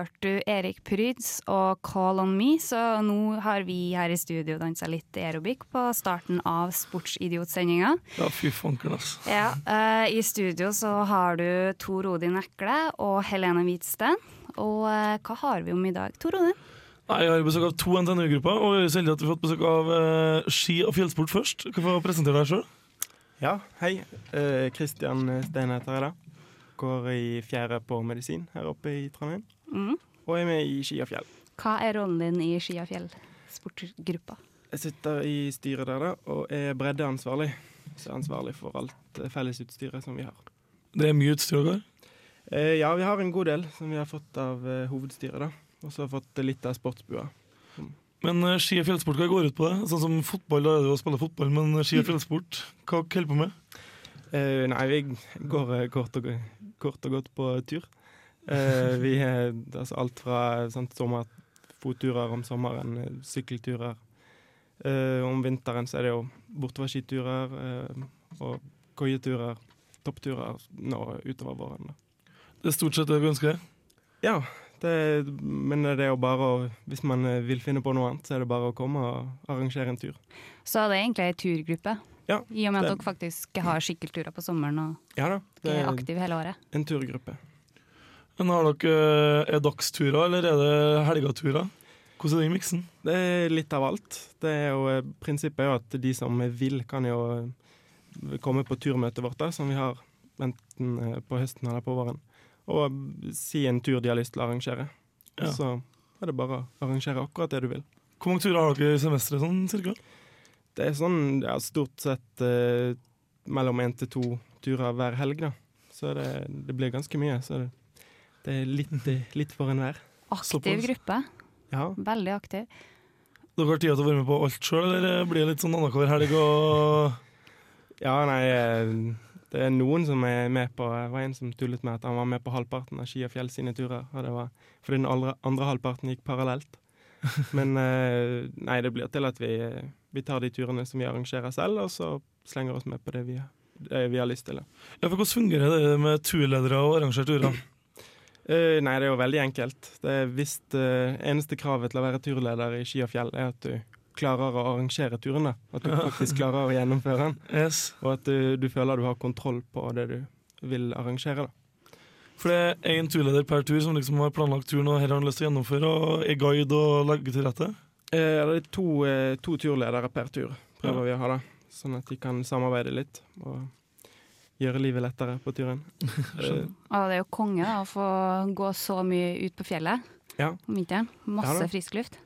Hørte du Erik Pryds og Call On Me, så nå har vi her i studio dansa litt aerobic på starten av Sportsidiot-sendinga. Ja, fy fanken, altså. Ja, uh, I studio så har du Tor Odin Ekle og Helene Hvitsten. Og uh, hva har vi om i dag, Tor Odin? Nei, Jeg har besøk av to NTNU-grupper, og jeg er så heldig at vi har fått besøk av uh, ski- og fjellsport først. Kan få presentere deg sjøl? Ja, hei. Kristian Stein heter jeg da. Går i fjerde på medisin her oppe i Trondheim. Mm. Og er med i Ski og fjell. Hva er rollen din i Ski og fjell sportgruppa? Jeg sitter i styret der da, og er breddeansvarlig. Så er ansvarlig for alt eh, fellesutstyret som vi har. Det er mye utstyr der? Eh, ja, vi har en god del som vi har fått av eh, hovedstyret da. Og så har vi fått litt av sportsbua. Men eh, ski- og fjellsport, hva går ut på det? Sånn som fotball, da er det jo å spille fotball, men eh, ski- og fjellsport, hva holder du på med? Eh, nei, vi går eh, kort og, kort og godt på tur. Eh, vi er altså alt fra sant, sommerfotturer om sommeren, eh, sykkelturer. Eh, om vinteren så er det jo bortoverskiturer og koieturer, toppturer nå utover våren. Da. Det er stort sett det vi ønsker. Ja, det, men det er jo bare å Hvis man vil finne på noe annet, så er det bare å komme og arrangere en tur. Så det er egentlig ei turgruppe, Ja, i og med at det- dere faktisk har sykkelturer på sommeren og Ja da, det er aktive hele året. en turgruppe. Men har dere eh, er dagsturer, eller er det helgeturer? Hvordan er den miksen? Det er litt av alt. Det er jo, eh, prinsippet er jo at de som vil, kan jo eh, komme på turmøtet vårt, da, som vi har enten på høsten eller på våren, og si en tur de har lyst til å arrangere. Ja. så er det bare å arrangere akkurat det du vil. Hvor mange turer har dere i semesteret, sånn cirka? Det er sånn ja, stort sett eh, mellom én til to turer hver helg, da. Så det, det blir ganske mye. Så det, det er litt, eh, litt for enhver. Aktiv Såpass. gruppe. Ja. Veldig aktiv. Dere har tid til å være med på alt sjøl, eller blir det litt sånn annenhver helg og Ja, nei, eh, det er noen som er med på Det var en som tullet med at han var med på halvparten av Ski og Fjell sine turer. Og det var fordi den andre, andre halvparten gikk parallelt. Men eh, nei, det blir til at vi, vi tar de turene som vi arrangerer selv, og så slenger oss med på det vi, det vi har lyst til. Ja, for Hvordan fungerer det med turledere og arrangere turer? Eh, nei, det er jo veldig enkelt. Det er hvis uh, Eneste kravet til å være turleder i Ski og Fjell er at du klarer å arrangere turene. At du faktisk klarer å gjennomføre den. Yes. Og at du, du føler du har kontroll på det du vil arrangere. da. For det er én turleder per tur som liksom har planlagt turen og her har han lyst til å gjennomføre, og er guide og legge til rette. Eh, det er to, eh, to turledere per tur, prøver vi å ha da. Sånn at de kan samarbeide litt og gjøre livet lettere på turen. Og det er jo konge da, å få gå så mye ut på fjellet Ja. om vinteren. Masse ja, frisk luft.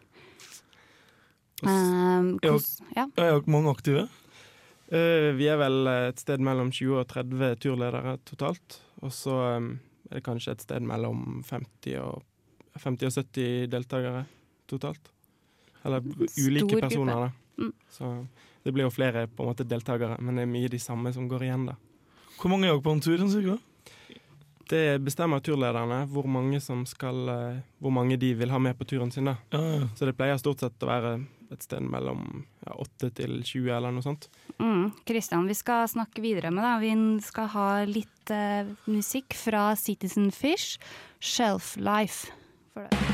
Um. Er dere mange aktive? Uh, vi er vel et sted mellom 20 og 30 turledere totalt. Og så um, er det kanskje et sted mellom 50 og, 50 og 70 deltakere totalt. Eller ulike Stor personer, gruppe. da. Mm. Så det blir jo flere på en måte deltakere, men det er mye de samme som går igjen, da. Hvor mange er dere på en tur? sånn cirka? Det bestemmer turlederne hvor mange, som skal, eh, hvor mange de vil ha med på turen sin. da. Ja, ja. Så det pleier stort sett å være et sted mellom ja, 8 til 20 eller noe sånt. Mm. Kristian, vi skal snakke videre med deg. Vi skal ha litt uh, musikk fra Citizen Fish, 'Shelf Life'. For. Det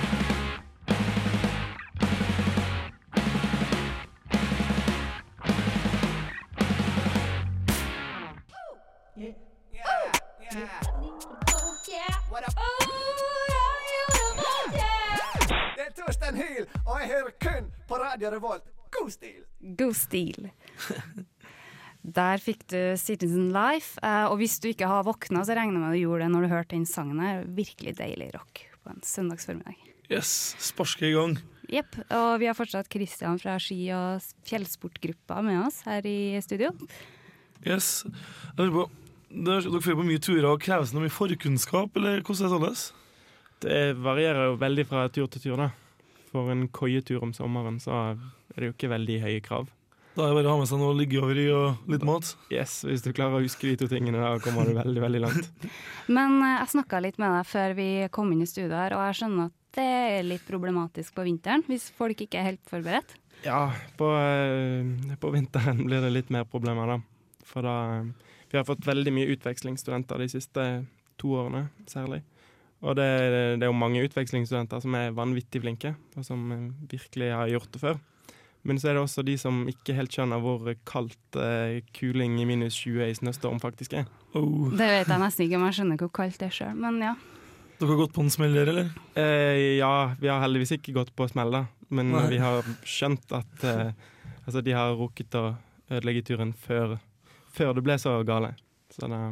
hører kun på Radio Revolt. God stil! God stil. Der fikk du Citizen Life. eh, og hvis du ikke har våkna, så regner jeg med du gjorde det når du hørte den sangen her. Virkelig deilig rock på en søndagsformiddag. Yes, sparske i gang. Jepp. Og vi har fortsatt Kristian fra ski- og fjellsportgruppa med oss her i studio. Yes. Jeg lurer på, dere får på mye turer og kreves det noe mye forkunnskap, eller hvordan er det sånn? Det varierer jo veldig fra tur til tur, da. For en koietur om sommeren så er det jo ikke veldig høye krav. Da er det bare å ha med seg noe å over i og litt mat. Yes, Hvis du klarer å huske de to tingene, da kommer du veldig, veldig langt. Men eh, jeg snakka litt med deg før vi kom inn i studio her, og jeg skjønner at det er litt problematisk på vinteren hvis folk ikke er helt forberedt. Ja, på, eh, på vinteren blir det litt mer problemer, da. For da Vi har fått veldig mye utvekslingsstudenter de siste to årene, særlig. Og det, det er jo mange utvekslingsstudenter som er vanvittig flinke, og som eh, virkelig har gjort det før. Men så er det også de som ikke helt skjønner hvor kaldt eh, kuling i minus 20 i snøstorm faktisk er. Oh. Det vet jeg nesten ikke om jeg skjønner hvor kaldt det er sjøl, men ja. Dere har gått på en smell der, eller? Eh, ja, vi har heldigvis ikke gått på smell, da. Men Nei. vi har skjønt at eh, altså, de har rukket å ødelegge turen før, før det ble så gale. Så det,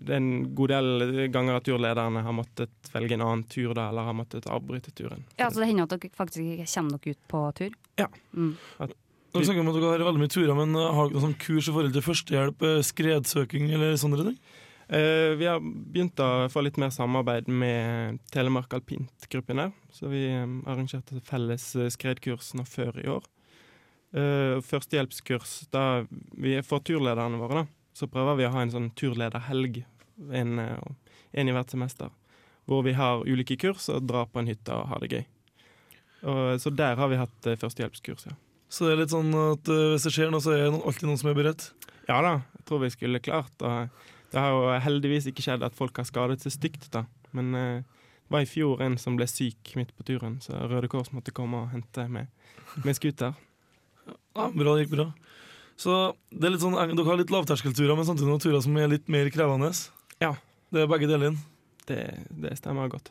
det er en god del ganger at turlederne har måttet velge en annen tur da, eller har måttet avbryte turen. ja. Så det hender at dere faktisk ikke kommer dere ut på tur? Ja. Mm. Dere snakker om at dere har veldig mye turer, men uh, har dere noe sånn kurs i forhold til førstehjelp, eh, skredsøking eller sånne ting? Uh, vi har begynt å få litt mer samarbeid med Telemark Alpint-gruppen her. Så vi eh, arrangerte felles eh, skredkurs nå før i år. Uh, førstehjelpskurs da vi får turlederne våre, da. Så prøver vi å ha en sånn turlederhelg, en, eh, en i hvert semester. Hvor vi har ulike kurs og drar på en hytte og har det gøy. Og, så der har vi hatt eh, førstehjelpskurs, ja. Så det er litt sånn at uh, hvis det skjer noe, så er det alltid noen som er beredt? Ja da, jeg tror vi skulle klart. Og det har jo heldigvis ikke skjedd at folk har skadet seg stygt, da. Men eh, det var i fjor en som ble syk midt på turen, så Røde Kors måtte komme og hente med, med scooter. Ja, bra, det gikk bra. Så det er litt sånn, Dere har litt lavterskelturer, men samtidig noen turer som er litt mer krevende? Ja. Det er begge deler. Det, det stemmer godt.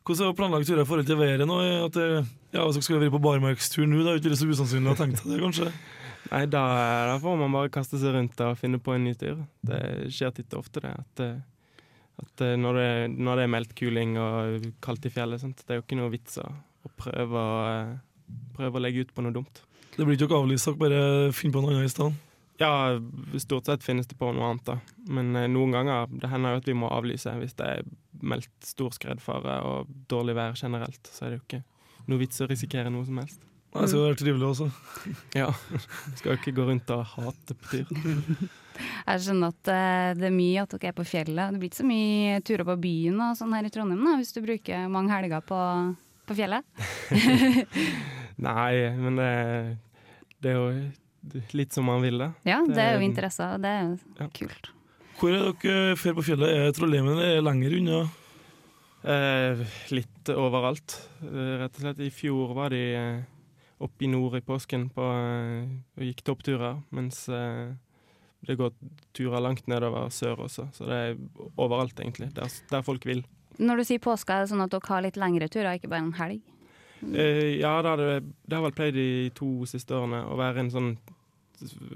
Hvordan er det å planlegge turer i forhold til været nå? At det, ja, Hvis dere skulle vært på barmarkstur nå, det er ikke så usannsynlig å tenke seg det, kanskje? Nei, da, da får man bare kaste seg rundt og finne på en ny tur. Det skjer titt og ofte, det. At, eh, at eh, når, det, når det er meldt kuling og kaldt i fjellet, sånt, det er jo ikke noe vits å, prøve, å, eh, prøve å legge ut på noe dumt. Det blir ikke avlyst, dere bare finner på noe annet i stedet? Ja, stort sett finnes det på noe annet, da. Men eh, noen ganger det hender jo at vi må avlyse hvis det er meldt stor skredfare og dårlig vær generelt. Så er det jo ikke noe vits å risikere noe som helst. Nei, Det skal være trivelig også. Ja, Skal jo ikke gå rundt og hate på tur. Jeg skjønner at eh, det er mye at dere er på fjellet. Det blir ikke så mye turer på byen og sånn her i Trondheim da, hvis du bruker mange helger på, på fjellet? Nei, men det, det er jo litt som man vil, det. Ja, det er jo interesser, og det er jo Ja. kult. Hvor er dere fer på fjellet? Er Trollheimen er lenger unna? Eh, litt overalt, eh, rett og slett. I fjor var de eh, oppe i nord i påsken på, eh, og gikk toppturer, mens eh, det går turer langt nedover sør også. Så det er overalt, egentlig, der, der folk vil. Når du sier påske, er det sånn at dere har litt lengre turer, ikke bare en helg? Eh, ja, det har, det, det har vel pleid de to siste årene å være en sånn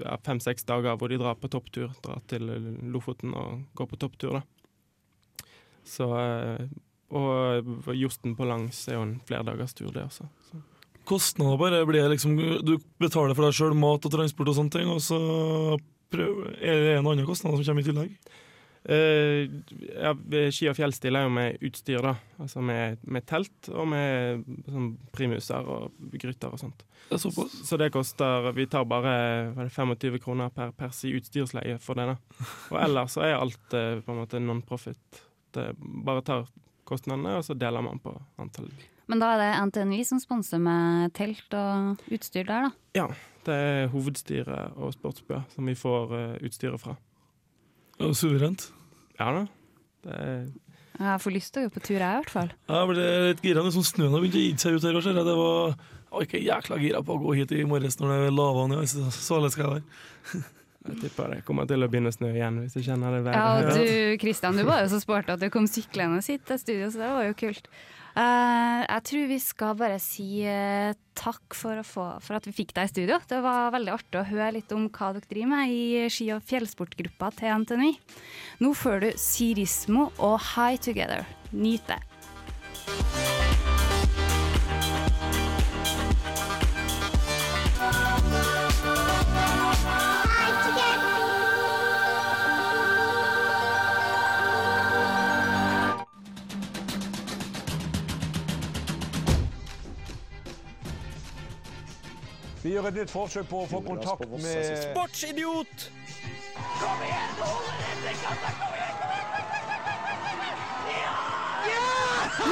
ja, fem-seks dager hvor de drar på topptur. Drar til Lofoten og går på topptur, da. Så eh, Og Josten på langs er jo en flerdagerstur, det også. Så. Kostnader bare blir liksom Du betaler for deg sjøl mat og transport og sånne ting, og så prøver, er det en annen kostnad som kommer i tillegg? Eh, ja, ski og fjell stiller jo med utstyr, da. Altså med, med telt og med sånn primuser og gryter og sånt. Det så. Så det koster Vi tar bare er det, 25 kroner per pers i utstyrsleie for det. da Og ellers så er alt uh, på en måte non-profit. Det bare tar kostnadene, og så deler man på antall. Men da er det NTNU som sponser med telt og utstyr der, da. Ja, det er hovedstyret og Sportsbø som vi får uh, utstyret fra. Ja, suverent. Ja da. Det er Jeg får lyst til å gå på tur, jeg i hvert fall. Jeg ble litt gira når sånn snøen har begynt å gi seg ut her. og ser. Det var jeg var ikke jækla gira på å gå hit i morges når det lava ned. Så så alle skal jeg være. Jeg tipper det kommer til å begynne å snø igjen hvis jeg kjenner det været. Ja, og du Kristian, du var jo så sporty at du kom syklende hit til studio, så det var jo kult. Eh, jeg tror vi skal bare si eh, takk for, få, for at vi fikk deg i studio. Det var veldig artig å høre litt om hva dere driver med i ski- og fjellsportgruppa til NTNU. Nå får du Sirismo og High Together. Nyt det. Vi gjør et nytt forsøk på å få kontakt med Sportsidiot! Kom igjen, hodet! Kom igjen, kom igjen! Ja!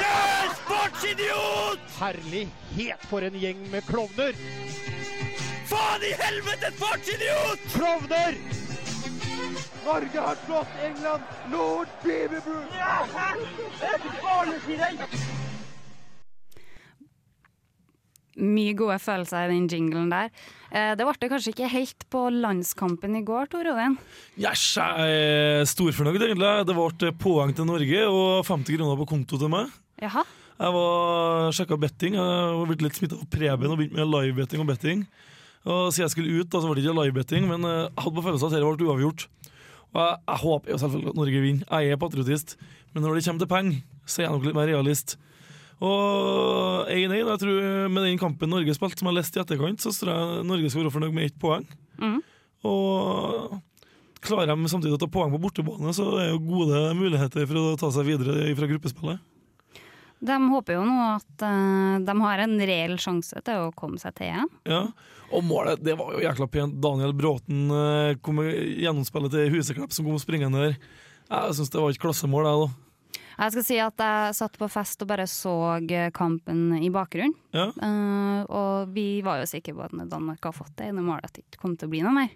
Ja, sportsidiot! Herlighet for en gjeng med klovner! Faen i helvete, sportsidiot! Klovner! Norge har slått England! Lord Beaverbrook! Mye gode følelser i den jinglen der. Eh, det ble kanskje ikke helt på landskampen i går, Tor Odin. Yes, jeg er storfornøyd, egentlig. Det ble poeng til Norge og 50 kroner på konto til meg. Jaha. Jeg var sjekka betting. Jeg var blitt litt smitta av Preben og begynte med livebetting og betting. Og Siden jeg skulle ut, da, så ble det ikke livebetting, men eh, jeg hadde på følelsen at dette ble uavgjort. Og jeg, jeg håper jo selvfølgelig at Norge vinner. Jeg er patriotist. Men når det kommer til penger, så er jeg nok litt mer realist. Og 1-1, jeg tror med den kampen Norge spilte, som jeg leste i etterkant, så tror jeg Norge skal være fornøyd med ett poeng. Mm. Og klarer de samtidig å ta poeng på bortebane, så er jo gode muligheter for å ta seg videre fra gruppespillet. De håper jo nå at eh, de har en reell sjanse til å komme seg til igjen. Ja, og målet, det var jo jækla pent. Daniel Bråten eh, kom gjennomspillet til Huseklepp som kom springende der. Jeg syns det var et klassemål, jeg, da. Jeg skal si at jeg satt på fest og bare så kampen i bakgrunnen. Ja. Uh, og vi var jo sikre på at Danmark har fått det ene målet, at det ikke kom til å bli noe mer.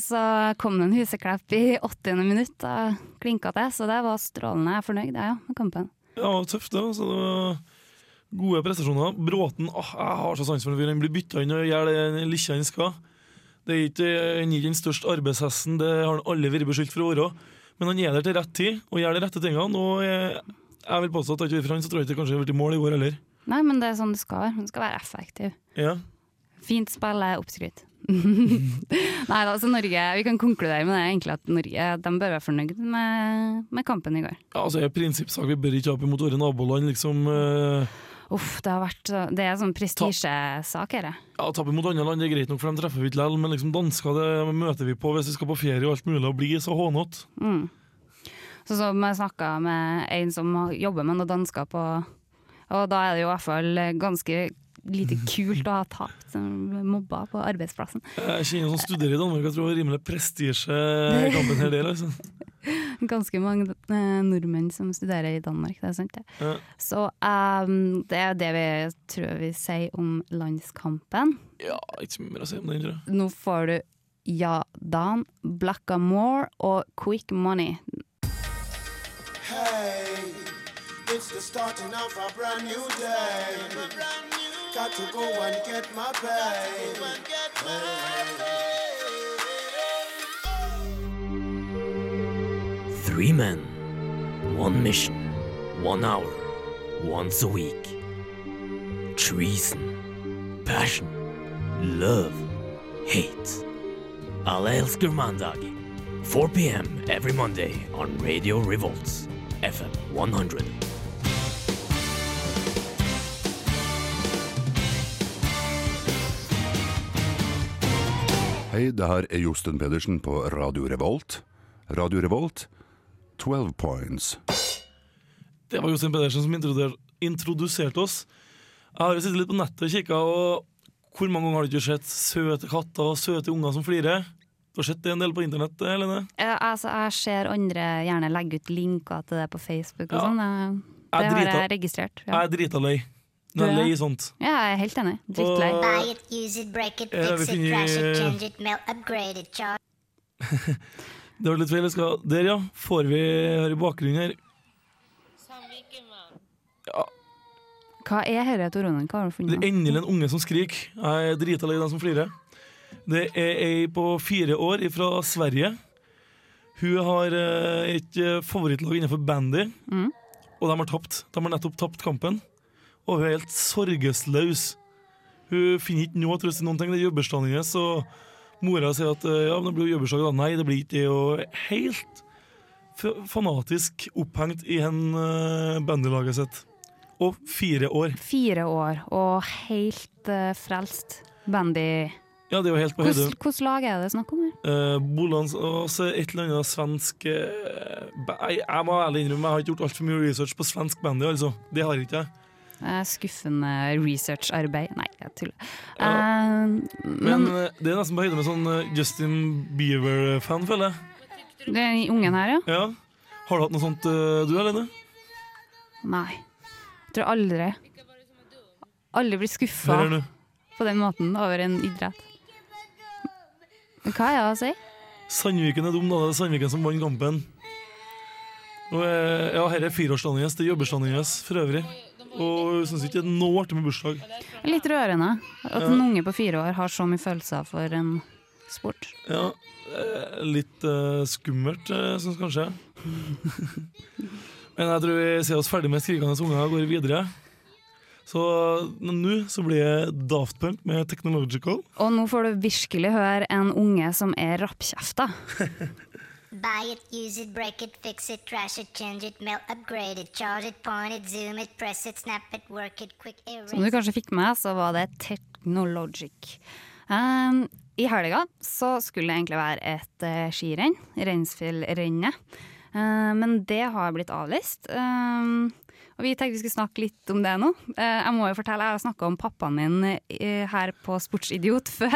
Så kom det en Huseklepp i 80. minutt og klinka det. så det var strålende. Jeg er fornøyd jeg, ja, med kampen. Ja, tøft, det. Altså, det var gode prestasjoner. Bråten, ah, jeg har så sans for den fyren. Han blir bytta inn og gjør det lille han skal. Det er ikke, er ikke den største arbeidshesten, det har han aldri vært beskyldt for å være. Men han er der til rett tid og gjør de rette tingene. Og jeg, jeg vil påstå at ikke for han, så tror jeg ikke kanskje har vært i mål i går heller. Nei, men det er sånn det skal være. Hun skal være effektiv. Ja. Fint spill er oppskrytt. Nei da, så Norge, vi kan konkludere med det egentlig at Norge de bør være fornøyd med, med kampen i går. Ja, altså, det er prinsippsak. Vi bør ikke ha opp imot våre naboland, liksom. eh, Uff, det har vært så- Det er sånn prestisjesak, dette. Ja, Tappe mot andre land det er greit nok, for de treffer vi ikke likevel. Men liksom dansker det møter vi på hvis vi skal på ferie og alt mulig, og bli så hånete. Mm. Så som jeg snakka med en som jobber med noen dansker på Og da er det jo i hvert fall ganske lite kult å ha tapt som mobba på arbeidsplassen. Jeg kjenner noen som studerer i Danmark, jeg tror det er rimelig prestisje i kampen her. Det, liksom. Ganske mange eh, nordmenn som studerer i Danmark, det er sant det. Ja. Så um, det er det vi tror vi sier om landskampen. ja, ikke så mye mer å si om den, tror jeg. Nå får du Ja Dan, Blackamore og Quick Money. Hey, it's the starting of a brand new day. Got to go and get my pay. Three men, one mission, one hour, once a week. Treason, passion, love, hate. Alle elsker mandag. 4 p.m. every Monday on Radio Revolts, FM 100. Hei, det her er Josten Pedersen på Radio Revolt. Radio Revolt, 12 points. Det var Jostein Pedersen som introduserte, oss. Jeg har jo sittet litt på nettet og kikka, og hvor mange ganger har du ikke sett søte katter og søte unger som flirer? Du har sett det en del på internett, Helene? Jeg, altså, jeg ser andre gjerne legge ut linker til det på Facebook og Ja. sånn. Det Jeg Det har drita, jeg registrert. Jeg er drita lei. Jeg Du er lei sånt. ja, jeg er helt enig. Drittlei. Og- Buy it, use it, break it, Ja, fix vi it, finner- crash it, change it, melt, upgrade it, charge. Det var litt feil. Jeg skal Der, ja. Får vi her i bakgrunnen her. Ja, Hva er dette, Tor Ronen? Hva har du det er endelig en unge som skriker. Jeg er drita lei den som flirer. Det er ei på fire år fra Sverige. Hun har eh, et eh, favorittlag innenfor bandy, Mm. og de har tapt. De har nettopp tapt kampen, og hun er helt sorgesløs. Hun finner ikke noe trøst i noen ting. Det er jobbursdagen hennes, og mora sier at eh, ja, men det blir jo jobbursdag. Nei, det blir ikke det. Og helt fanatisk opphengt i hen uh, bandylaget sitt. Og fire år. Fire år og helt uh, frelst. Bandy Ja, det er jo helt på høyde. Hvilket lag er det snakk om? Uh, Bolans og et eller annet svensk uh, jeg, jeg må ærlig innrømme, jeg har ikke gjort altfor mye research på svensk bandy, altså. Det har jeg ikke jeg. Eh, skuffende researcharbeid. Nei, jeg tuller. Ja. Uh, Men men eh, det er nesten på høyde med sånn Justin Bieber-fan, føler jeg. den ungen her, ja? Ja. Har du hatt noe sånt, du alene? Nei. Jeg tror aldri Aldri blitt skuffa på den måten over en idrett. Men hva er det å si? Sandviken er dum, da. Det er Sandviken som vant kampen. Og, ja, her er fireårsdagen hennes. Det er jobbersdagen hennes for øvrig. Og hun syns ikke det er noe artig med bursdag. Litt rørende at en unge på fire år har så mye følelser for en sport. Ja, eh, litt uh, skummelt, uh, syns kanskje. Men jeg tror vi ser oss ferdig med skrikende unger og går videre. Så nå så blir det Daft Punk med Technological. Og nå får du virkelig høre en unge som er rappkjefta. Buy it, use it, break it, fix it, trash it, change it, mail, upgrade it, charge it, point it, zoom it, press it, snap it, work it, quick erase Som du kanskje fikk med, så var det Technologic. Um, I helga så skulle det egentlig være et uh, skirenn, Reinsfjellrennet. Uh, men det har blitt avlyst. Um, og vi tenkte vi skulle snakke litt om det nå. Uh, jeg må jo fortelle, jeg har snakka om pappaen min uh, her på Sportsidiot før.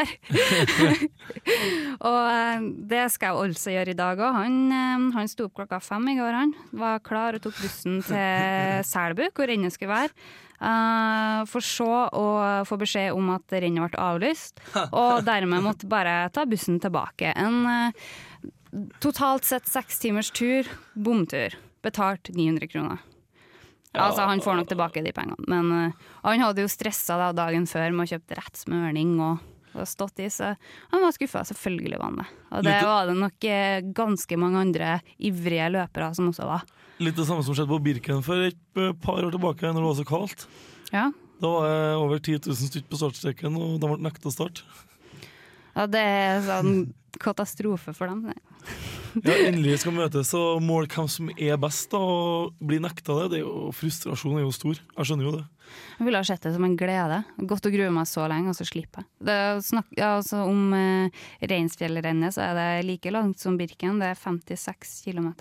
og uh, det skal jeg også gjøre i dag òg. Han, han sto opp klokka fem i går, han. Var klar og tok bussen til Selbu, hvor rennet skulle være. Uh, for så å få beskjed om at rennet ble avlyst, og dermed måtte bare ta bussen tilbake. En uh, totalt sett seks timers tur, bomtur. Betalt 900 kroner. Altså, han får nok tilbake de pengene, men uh, han hadde jo stressa da, dagen før med å kjøpe rett smørning og, og stått i, så han var skuffa. Selvfølgelig var han det. Og det var det nok uh, ganske mange andre ivrige løpere som også var. Litt det samme som skjedde på Birken for et eh, par år tilbake, når det var så kaldt. Ja. Da var det over 10 000 stykker på startstreken, og de ble nekta start. Ja, det er sånn katastrofe for dem. det. Ja, Endelig skal møtes og måle hvem som er best, da, og bli nekta det. det er jo, frustrasjonen er jo stor. Jeg skjønner jo det. Jeg ville ha sett det som en glede. Godt å grue meg så lenge, og så slippe. Det er snakk, ja, altså, om eh, Reinsfjellrennet så er det like langt som Birken. Det er 56 km.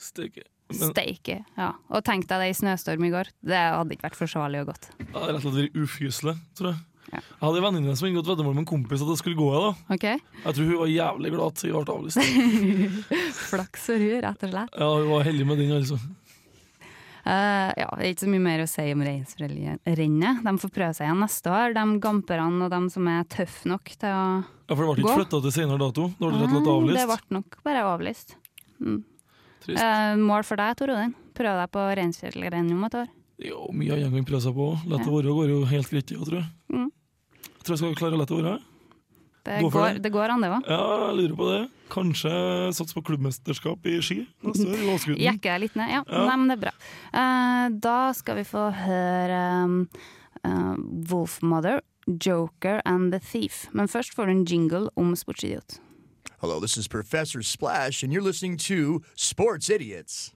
Steike. Men Steike. Ja. Og tenk deg det i snøstorm i går. Det hadde ikke vært forsvarlig og godt. det hadde rett og slett vært ufyselig, tror jeg. Jeg hadde en venninne som inngått veddemål med en kompis at det skulle gå. da. Okay. Jeg tror hun var jævlig glad at hun ble avlyst. Flaks for hun, rett og slett. Ja, hun var heldig med den, altså. Uh, ja, det er ikke så mye mer å si om Reinsfjellrennet. De får prøve seg igjen neste år, de gamperne og de som er tøffe nok til å Ja, For det ble ikke Gå. flytta til senere dato? Det ble rett og Mm, avlyst? Det ble nok bare avlyst. Mm. Trist. Eh, mål for deg, Tor Odin. Prøv deg på Reinsfjellrennet om et år. Jo, mye annet kan prøve seg på. Lett å være går jo helt greit, jeg tror jeg. Mm. Jeg tror jeg skal klare å lette å være. Det Gå går, det. det går an, det òg. Ja, jeg lurer på det. Kanskje satse på klubbmesterskap i ski neste år. i Åsguden. Jekke deg litt ned. Ja, Ja. Nei, men det er bra. Uh, da skal vi få høre um, uh, Wolfmother, Joker and The Thief. Men først får du en jingle om sportsidiot. Hello, this is Professor Splash, and you're listening to Sports Idiots.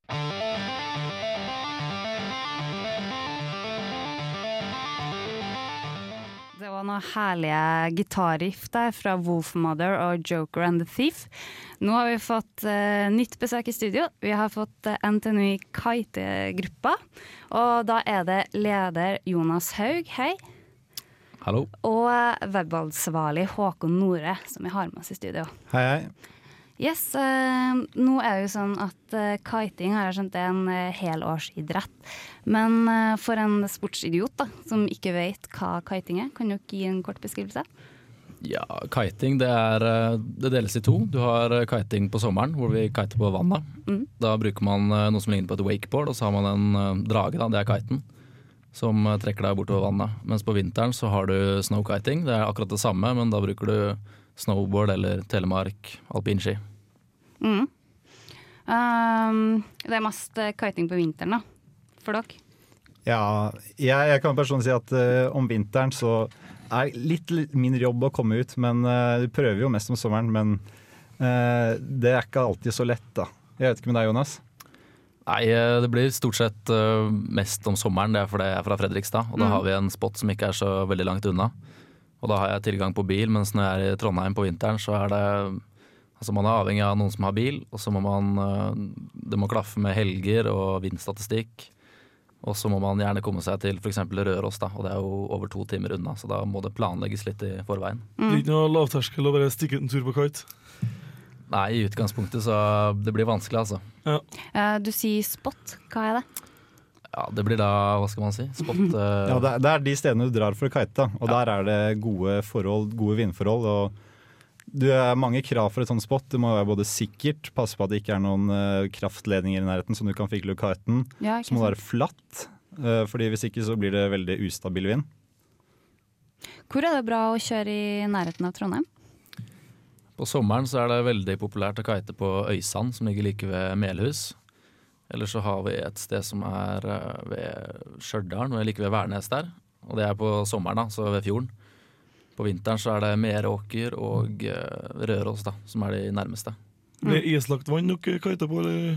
Noen herlige gitarriff der fra Wolfmother og Joker and the Thief. Nå har vi fått uh, nytt besøk i studio. Vi har fått uh, NTNU Kite-gruppa. Og da er det leder Jonas Haug, hei. Hallo. Og uh, webansvarlig Håkon Nore, som vi har med oss i studio. Hei, hei. Yes, eh, nå er det jo sånn at eh, kiting har jeg skjønt er en eh, helårsidrett. Men eh, for en sportsidiot da, som ikke vet hva kiting er, kan dere gi en kort beskrivelse? Ja, kiting det, er, eh, det deles i to. Du har eh, kiting på sommeren, hvor vi kiter på vannet. Mm. Da bruker man noe som ligner på et wakeboard, og så har man en drage, da, det er kiten, som trekker deg bortover vannet. Mens på vinteren så har du snowkiting, det er akkurat det samme, men da bruker du snowboard eller telemark, alpinski. Mm. Um, det er mest eh, kiting på vinteren, da. For dere? Ja, jeg, jeg kan personlig si at uh, om vinteren så er litt, litt mindre jobb å komme ut, men uh, vi prøver jo mest om sommeren. Men uh, det er ikke alltid så lett, da. Jeg vet ikke med deg, Jonas? Nei, eh, det blir stort sett eh, mest om sommeren. Det er fordi jeg er fra Fredrikstad, og da Mm. har vi en spot som ikke er så veldig langt unna. Og da har jeg tilgang på bil, mens når jeg er i Trondheim på vinteren, så er det Altså man er avhengig av noen som har bil, og så må man eh, Det må klaffe med helger og vindstatistikk. Og så må man gjerne komme seg til f.eks. Røros, da, og det er jo over to timer unna. Så da må det planlegges litt i forveien. Det er ikke noe lavterskel å bare stikke ut en tur på kite. Nei, i utgangspunktet så det blir vanskelig, altså. Eh, Du sier spot, hva er det? Ja, det blir da, hva skal man si, spot uh... Ja, det, er, det er de stedene du drar for å kite, Og og der er det gode forhold, gode vindforhold. og det er mange krav for et sånt spot. Det må være både sikkert, passe på at det ikke er noen uh, kraftledninger i nærheten som du kan fikle kiten. Ja, så må det være flatt, uh, fordi hvis ikke så blir det veldig ustabil vind. Hvor er det bra å kjøre i nærheten av Trondheim? På sommeren så er det veldig populært å kite på Øysand, som ligger like ved Melhus. Eller så har vi et sted som er eh, ved Stjørdal, like ved Værnes der. Og det er på sommeren, da, så ved fjorden. På vinteren så er det Meråker og eh, Røros, da, som er de nærmeste. Det er islagt vann dere kiter på, eller?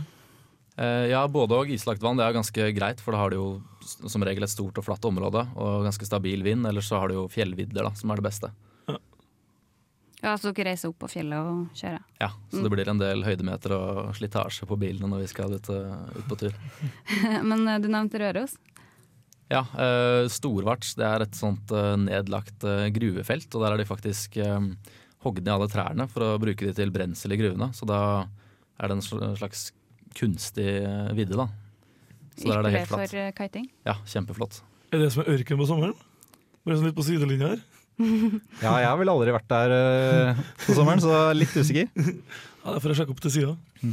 Eh, ja, både og. Islagt vann det er ganske greit, for da har du jo som regel et stort og flatt område og ganske stabil vind. Eller så har du jo fjellvidder, da, som er det beste. Ja, Så dere reiser opp på fjellet og kjører? Ja, Så Mm. det blir en del høydemeter og slitasje på bilene når vi skal ut, eh, ut på tur. Men eh, du nevnte Røros. Ja, eh, Storvarts det er et sånt eh, nedlagt eh, gruvefelt, og der har de faktisk eh, hogd ned alle trærne for å bruke de til brensel i gruvene. Så da er det en slags kunstig eh, vidde, da. Så der er det helt flatt. for kiting. Ja, kjempeflott. Er det som er ørken på sommeren? Bare sånn litt på sidelinja her. Ja, jeg har vel aldri vært der uh, på sommeren, så litt usikker. Ja, Det får jeg sjekke opp til sida. Mm.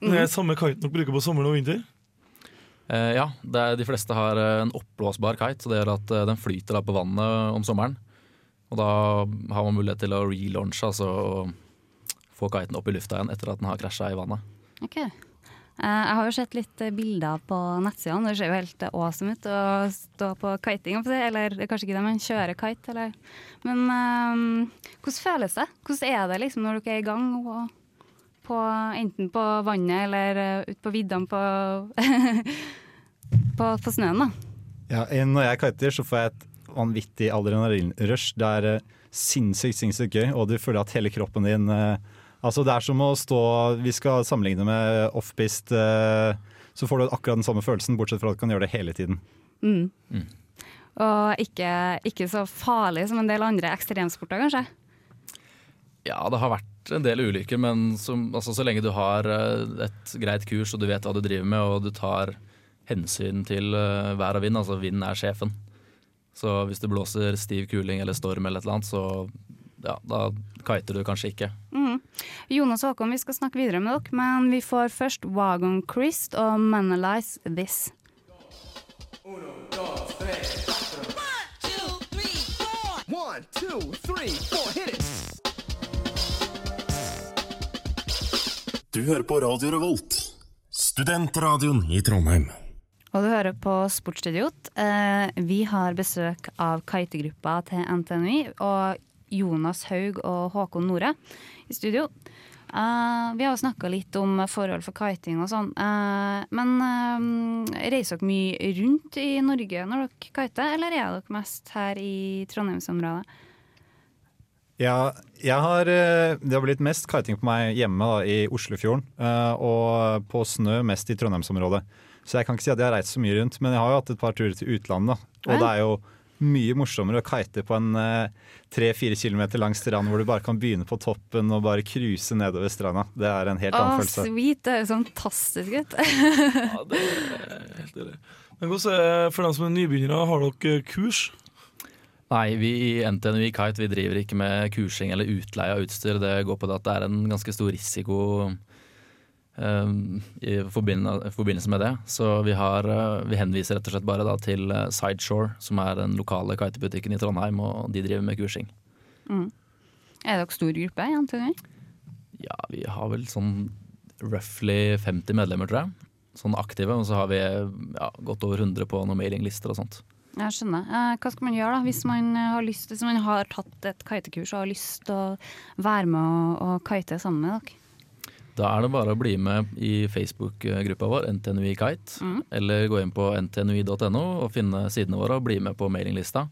Men det er samme kiten dere bruker på sommeren og vinter? Uh, ja, det er, de fleste har eh, en oppblåsbar kite, så det gjør at den flyter da på vannet om sommeren. Og da har man mulighet til å relaunche, altså å få kiten opp i lufta igjen etter at den har krasja i vannet. Ok. Eh, Jeg har jo sett litt eh, bilder på nettsidene. Det ser jo helt eh, awesome ut å stå på kiting. Eller er kanskje ikke det, men kjøre kite. Eller. Men um, hvordan føles det? Hvordan er det liksom når dere er i gang? Og på, enten på vannet eller uh, ute på viddene på, på, på snøen, da. Ja, når jeg kiter, så får jeg et vanvittig adrenalinrush. Det er sinnssykt, sinnssykt gøy, og du føler at hele kroppen din eh, Altså, det er som å stå Vi skal sammenligne med offpist, eh, så får du akkurat den samme følelsen, bortsett fra at du kan gjøre det hele tiden. Mm. Mm. Og ikke, ikke så farlig som en del andre ekstremsporter, kanskje. Ja, det har vært en del ulykker, men som, altså, så lenge du har eh, et greit kurs og du vet hva du driver med, og du tar hensyn til eh, vær og vind, altså vind er sjefen. Så hvis det blåser stiv kuling eller storm eller et eller annet, så ja, da kiter du kanskje ikke. Mm. Jonas og Håkon, vi skal snakke videre med dere, men vi får først Wagon Christ og Manalize This. One, two, three, four, hit it! Du hører på Radio Revolt, studentradioen i Trondheim. Og du hører på Sportsidiot. Eh, vi har besøk av kitegruppa til NTNU. og Jonas Haug og Håkon Nore i studio. Uh, vi har jo snakka litt om forhold for kiting og sånn. Uh, men uh, reiser dere mye rundt i Norge når dere kiter, eller er dere mest her i Trondheimsområdet? Ja, jeg har, det har blitt mest kiting på meg hjemme da, i Oslofjorden, og på snø mest i Trondheimsområdet. Så jeg kan ikke si at jeg har reist så mye rundt, men jeg har jo hatt et par turer til utlandet. Og det er jo mye morsommere å kite på en tre-fire kilometer lang strand hvor du bare kan begynne på toppen og bare cruise nedover stranda. Det er en helt annen annen følelse. sweet! Det er jo fantastisk ut. Ja, det Men hvordan er det for dem som er nybegynnere, har dere kurs? Nei, vi i NTNU i Kite vi driver ikke med kursing eller utleie av utstyr. Det går på det at det er en ganske stor risiko eh, i forbindelse, med det. Så vi, har, eh, vi henviser rett og slett bare til eh, Sideshore, som er den lokale kitebutikken i Trondheim, og de driver med kursing. Mm. Er dere stor gruppe? Ja, vi har vel sånn roughly 50 medlemmer, tror jeg. Sånn aktive. Og så har vi ja, godt over 100 på noen mailinglister og sånt. Jeg skjønner. Eh, hva skal man gjøre da, hvis man har lyst, hvis man har tatt et kitekurs og har lyst til å være med og, og kite sammen med dere? Da er det bare å bli med i Facebook-gruppa vår, NTNUI Kite. Mm. Eller gå inn på ntnui.no og finne sidene våre og bli med på mailinglista.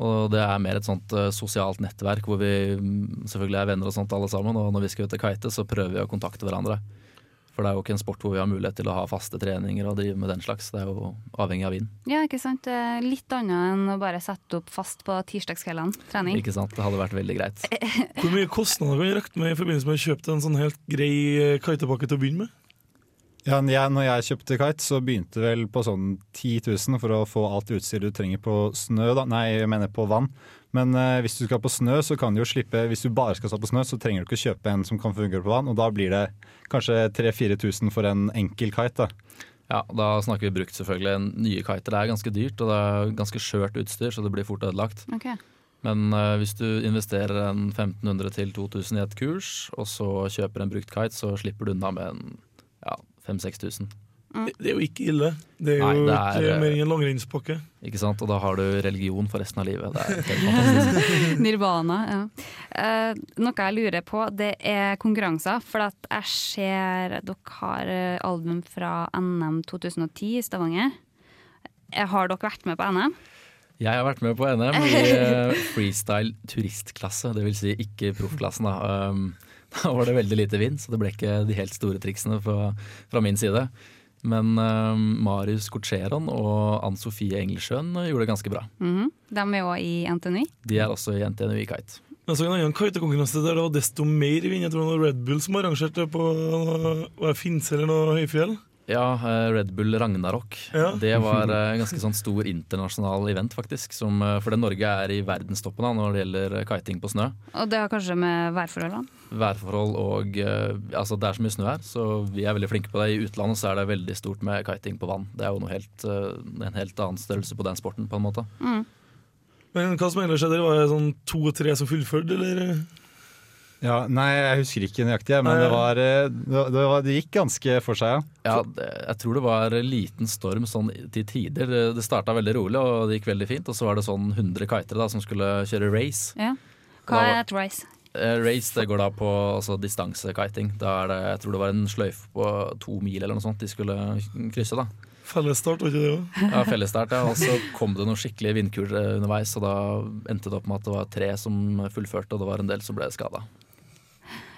Og det er mer et sånt eh, sosialt nettverk hvor vi mm, selvfølgelig er venner og sånt alle sammen. Og når vi skal ut og kite, så prøver vi å kontakte hverandre. For det er jo ikke en sport hvor vi har mulighet til å ha faste treninger og drive med den slags. Det er jo avhengig av vind. Ja, ikke sant. Litt annet enn å bare sette opp fast på tirsdagskveldene. Trening. Ikke sant? Det hadde vært veldig greit. Hvor mye kostnader kan du regne med i forbindelse med å kjøpe en sånn helt grei kitebakke kitepakke til å begynne med? Ja, jeg, når jeg kjøpte kite, så begynte vel på sånn 10 000 for å få alt utstyret du trenger på snø. Da. Nei, jeg mener på vann. Men eh, hvis du skal på snø, så kan du jo slippe Hvis du bare skal stå på snø, så trenger du ikke kjøpe en som kan fungere på vann, og da blir det kanskje 3000-4000 for en enkel kite. da. Ja, Da snakker vi brukt, selvfølgelig. Nye kiter er ganske dyrt, og det er ganske skjørt utstyr, så det blir fort ødelagt. Ok. Men uh, hvis du investerer en 1500 til 2000 i et kurs, og så kjøper en brukt kite, så slipper du unna med en ja, 5000-6000. Det, det er jo ikke ille. Det er jo det er, ikke mer enn en langrennspakke. Ikke sant? Og da har du religion for resten av livet. Det er helt fantastisk. Nirvana, ja. Eh, noe jeg lurer på, det er konkurranser. For at jeg ser dere har eh, album fra NM 2010 i Stavanger. Eh, Har dere vært med på NM? Jeg har vært med på NM i eh, freestyle turistklasse, dvs. Si ikke proffklassen. Da. Um, da var det veldig lite vind, så det ble ikke de helt store triksene fra, fra min side. Men uh, Marius Corcheron og Ann Sofie Engelsjøen gjorde det ganske bra. Mhm. De er òg i NTNU. De er også i NTNU i kite. Jeg så en annen kitekonkurranse der det var desto mer vind. Jeg tror det var Red Bull som arrangerte det på Finse eller noe høyfjell. Ja, eh, Red Bull Ragnarok. Ja. Det var en ganske sånn stor internasjonal event, faktisk. Som, for det Norge er i verdenstoppen da, når det gjelder eh, kiting på snø. Og det har kanskje med værforholdene? Værforhold og eh, Altså, det er så mye snø her, så vi er veldig flinke på det. I utlandet så er det veldig stort med kiting på vann. Det er jo noe helt, eh, en helt annen størrelse på den sporten, på en måte. Mm. Men hva som ellers skjedde, var det sånn to-tre som fullførte, eller? Ja, nei, jeg husker ikke nøyaktig, men det, var, eh, det, det, var, det gikk ganske for seg, ja. Ja, jeg tror det var liten storm sånn til tider. Det- starta veldig rolig og det gikk veldig fint. Og så var det sånn 100 kitere da, som skulle kjøre race. Ja. Hva er et race? Eh, Race det går da på altså, distansekiting. Da er det, jeg tror det var en sløyfe på to mil eller noe sånt de skulle krysse. da Fellesstart, var ikke det òg? Ja, fellesstart, ja. Og så kom det noen skikkelige vindkuler underveis, og da endte det opp med at det var tre som fullførte, og det var en del som ble skada.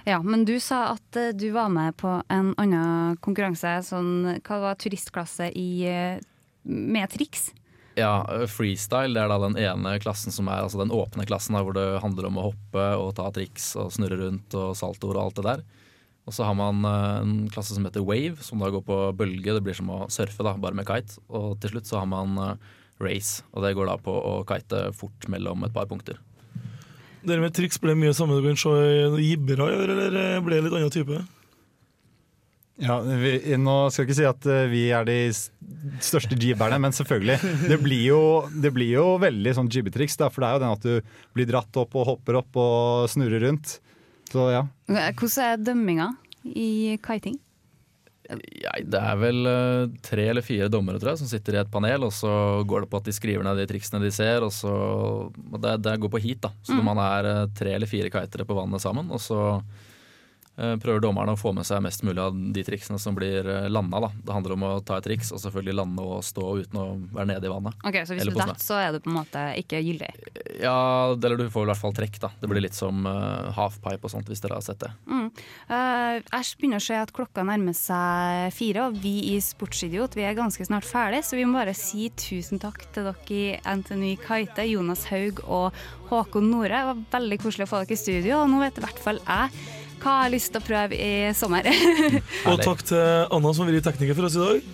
Ja, men du sa at uh, du var med på en annen konkurranse, sånn, hva var turistklasse i, uh, med triks? Ja, freestyle det er da den ene klassen som er altså den åpne klassen, da, hvor det handler om å hoppe og ta triks og snurre rundt og saltoer og alt det der. Og så har man eh, en klasse som heter wave, som da går på bølge. Det blir som å surfe, da, bare med kite. Og til slutt så har man eh, race, og det går da på å kite fort mellom et par punkter. Det med triks ble mye samme du kan se jibbere gjør, eller ble det litt annen type? Ja, vi, nå skal jeg ikke si at eh, vi er de største jibberne, men selvfølgelig. Det blir jo, det blir jo veldig sånn jibbetriks, for det er jo den at du blir dratt opp og hopper opp og snurrer rundt. Så ja. Hvordan er dømminga i kiting? Ja, det er vel eh, tre eller fire dommere tror jeg, som sitter i et panel, og så går det på at de skriver ned de triksene de ser. og så, og det, det går på heat, da. Så Mm. man er eh, tre eller fire kitere på vannet sammen. Og så prøver dommerne å få med seg mest mulig av de triksene som blir uh, landa. Da. Det handler om å ta et triks og selvfølgelig lande og stå uten å være nede i vannet. Ok, Så hvis du detter, så er du på en måte ikke gyldig? Ja, eller du får i hvert fall trekk. da. Det blir litt som uh, halfpipe og sånt, hvis dere har sett det. Mm. Uh, jeg begynner å se at klokka nærmer seg fire, og vi i Sportsidiot vi er ganske snart ferdig, så vi må bare si tusen takk til dere i NTNU Kite, Jonas Haug og Håkon Nore. Det var veldig koselig å få dere i studio, og nå vet i hvert fall jeg hva jeg har lyst til å prøve i sommer. Og takk til Anna som har vært tekniker for oss i dag.